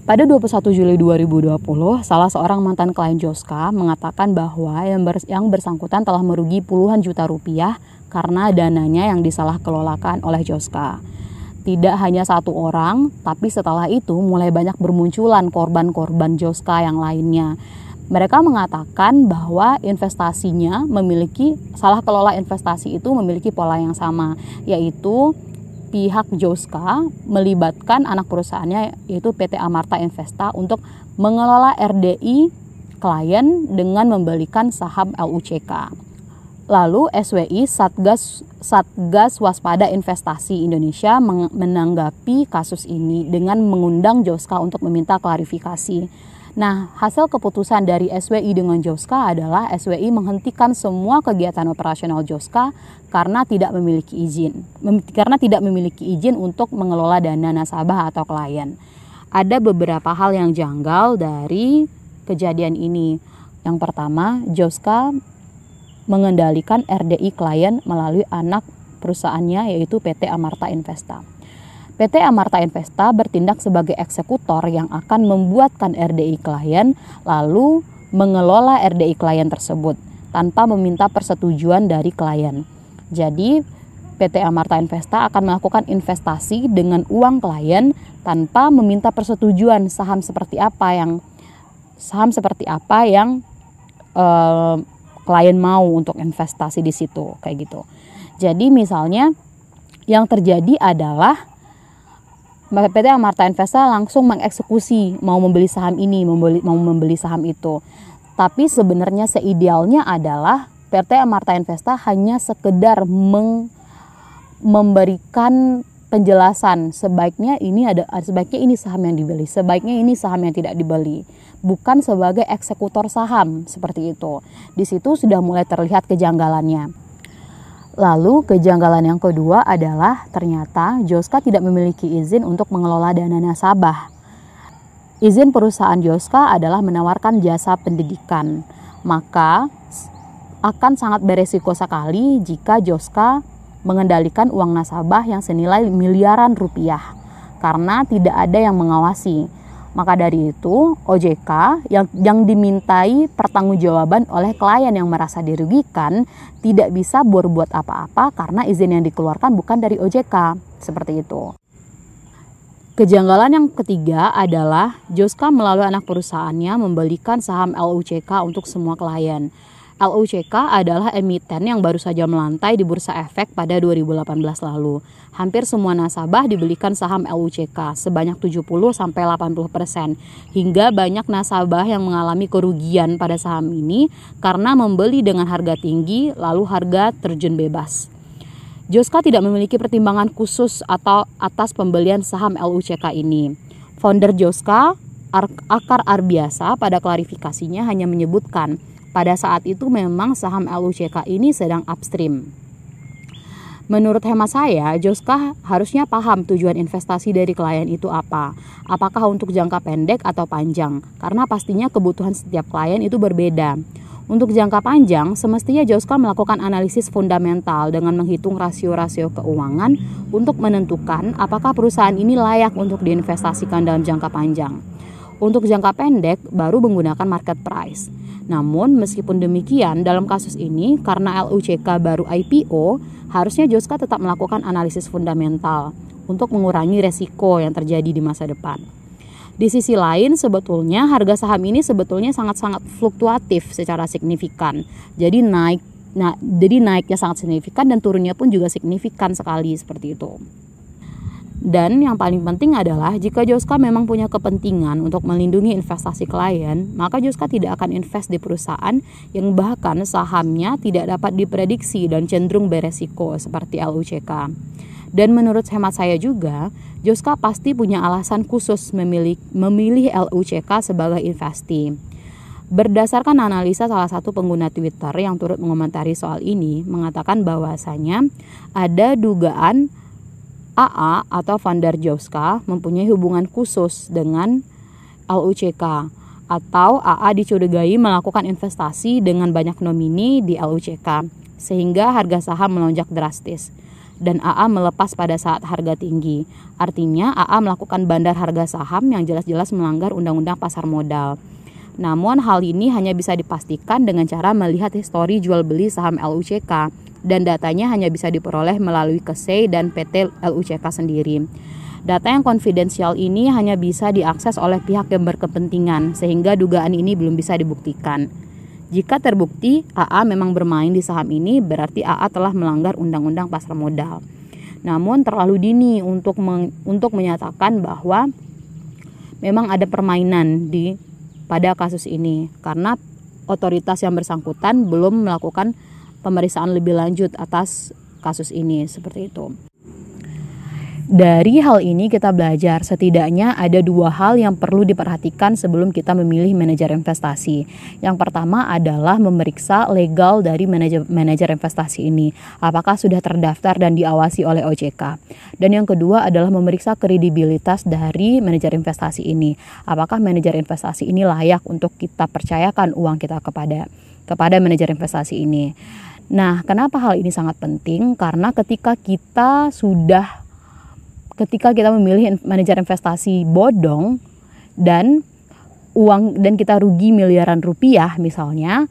Pada 21 Juli 2020, salah seorang mantan klien Joska mengatakan bahwa yang, bers yang bersangkutan telah merugi puluhan juta rupiah karena dananya yang disalah kelolakan oleh Joska. Tidak hanya satu orang, tapi setelah itu mulai banyak bermunculan korban-korban Joska yang lainnya. Mereka mengatakan bahwa investasinya memiliki salah kelola investasi itu memiliki pola yang sama, yaitu pihak Joska melibatkan anak perusahaannya yaitu PT Amarta Investa untuk mengelola RDI klien dengan membelikan saham LUCK. Lalu SWI Satgas Satgas Waspada Investasi Indonesia menanggapi kasus ini dengan mengundang Joska untuk meminta klarifikasi. Nah, hasil keputusan dari SWI dengan Joska adalah SWI menghentikan semua kegiatan operasional Joska karena tidak memiliki izin. Karena tidak memiliki izin untuk mengelola dana nasabah atau klien. Ada beberapa hal yang janggal dari kejadian ini. Yang pertama, Joska mengendalikan RDI klien melalui anak perusahaannya yaitu PT Amarta Investa. PT Amarta Investa bertindak sebagai eksekutor yang akan membuatkan RDI klien lalu mengelola RDI klien tersebut tanpa meminta persetujuan dari klien. Jadi PT Amarta Investa akan melakukan investasi dengan uang klien tanpa meminta persetujuan saham seperti apa yang saham seperti apa yang eh, klien mau untuk investasi di situ kayak gitu. Jadi misalnya yang terjadi adalah PT Amarta Investa langsung mengeksekusi mau membeli saham ini, membeli, mau membeli saham itu. Tapi sebenarnya seidealnya adalah PT Amarta Investa hanya sekedar meng, memberikan penjelasan sebaiknya ini ada sebaiknya ini saham yang dibeli, sebaiknya ini saham yang tidak dibeli, bukan sebagai eksekutor saham seperti itu. Di situ sudah mulai terlihat kejanggalannya. Lalu kejanggalan yang kedua adalah ternyata Joska tidak memiliki izin untuk mengelola dana nasabah. Izin perusahaan Joska adalah menawarkan jasa pendidikan. Maka akan sangat beresiko sekali jika Joska mengendalikan uang nasabah yang senilai miliaran rupiah karena tidak ada yang mengawasi. Maka dari itu, OJK yang yang dimintai pertanggungjawaban oleh klien yang merasa dirugikan tidak bisa berbuat apa-apa karena izin yang dikeluarkan bukan dari OJK. Seperti itu. Kejanggalan yang ketiga adalah Joska melalui anak perusahaannya membelikan saham LUCK untuk semua klien. LUCK adalah emiten yang baru saja melantai di Bursa Efek pada 2018 lalu. Hampir semua nasabah dibelikan saham LUCK sebanyak 70 sampai 80 persen. Hingga banyak nasabah yang mengalami kerugian pada saham ini karena membeli dengan harga tinggi lalu harga terjun bebas. Joska tidak memiliki pertimbangan khusus atau atas pembelian saham LUCK ini. Founder Joska, Akar Arbiasa pada klarifikasinya hanya menyebutkan pada saat itu memang saham LUCK ini sedang upstream. Menurut hemat saya, Joska harusnya paham tujuan investasi dari klien itu apa. Apakah untuk jangka pendek atau panjang? Karena pastinya kebutuhan setiap klien itu berbeda. Untuk jangka panjang, semestinya Joska melakukan analisis fundamental dengan menghitung rasio-rasio keuangan untuk menentukan apakah perusahaan ini layak untuk diinvestasikan dalam jangka panjang. Untuk jangka pendek, baru menggunakan market price. Namun meskipun demikian dalam kasus ini karena LUCK baru IPO, harusnya Joska tetap melakukan analisis fundamental untuk mengurangi resiko yang terjadi di masa depan. Di sisi lain sebetulnya harga saham ini sebetulnya sangat-sangat fluktuatif secara signifikan. Jadi naik nah jadi naiknya sangat signifikan dan turunnya pun juga signifikan sekali seperti itu. Dan yang paling penting adalah jika Joska memang punya kepentingan untuk melindungi investasi klien, maka Joska tidak akan invest di perusahaan yang bahkan sahamnya tidak dapat diprediksi dan cenderung beresiko seperti LUCK. Dan menurut hemat saya juga, Joska pasti punya alasan khusus memilih, memilih LUCK sebagai investi. Berdasarkan analisa salah satu pengguna Twitter yang turut mengomentari soal ini, mengatakan bahwasanya ada dugaan AA atau Vandar Joska mempunyai hubungan khusus dengan LUCK atau AA dicurigai melakukan investasi dengan banyak nomini di LUCK sehingga harga saham melonjak drastis. dan AA melepas pada saat harga tinggi. Artinya AA melakukan bandar harga saham yang jelas-jelas melanggar undang-undang pasar modal. Namun hal ini hanya bisa dipastikan dengan cara melihat histori jual beli saham LUCK dan datanya hanya bisa diperoleh melalui KSEI dan PT LUCK sendiri. Data yang konfidensial ini hanya bisa diakses oleh pihak yang berkepentingan sehingga dugaan ini belum bisa dibuktikan. Jika terbukti AA memang bermain di saham ini, berarti AA telah melanggar undang-undang pasar modal. Namun terlalu dini untuk meng, untuk menyatakan bahwa memang ada permainan di pada kasus ini karena otoritas yang bersangkutan belum melakukan pemeriksaan lebih lanjut atas kasus ini seperti itu. Dari hal ini kita belajar setidaknya ada dua hal yang perlu diperhatikan sebelum kita memilih manajer investasi. Yang pertama adalah memeriksa legal dari manajer, manajer investasi ini, apakah sudah terdaftar dan diawasi oleh OJK. Dan yang kedua adalah memeriksa kredibilitas dari manajer investasi ini, apakah manajer investasi ini layak untuk kita percayakan uang kita kepada kepada manajer investasi ini. Nah, kenapa hal ini sangat penting? Karena ketika kita sudah ketika kita memilih manajer investasi bodong dan uang dan kita rugi miliaran rupiah misalnya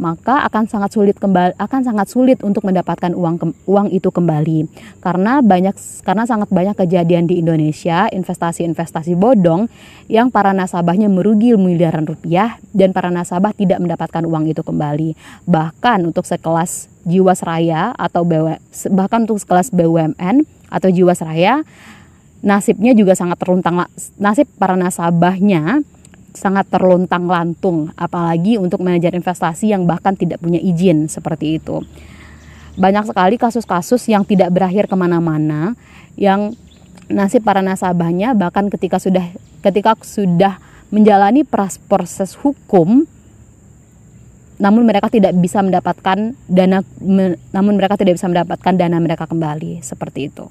maka akan sangat sulit kembali akan sangat sulit untuk mendapatkan uang uang itu kembali. Karena banyak karena sangat banyak kejadian di Indonesia investasi-investasi bodong yang para nasabahnya merugi miliaran rupiah dan para nasabah tidak mendapatkan uang itu kembali. Bahkan untuk sekelas Jiwasraya atau BW, bahkan untuk sekelas BUMN atau Jiwasraya nasibnya juga sangat terluntang nasib para nasabahnya sangat terlontang lantung apalagi untuk manajer investasi yang bahkan tidak punya izin seperti itu. Banyak sekali kasus-kasus yang tidak berakhir ke mana-mana yang nasib para nasabahnya bahkan ketika sudah ketika sudah menjalani proses hukum namun mereka tidak bisa mendapatkan dana namun mereka tidak bisa mendapatkan dana mereka kembali seperti itu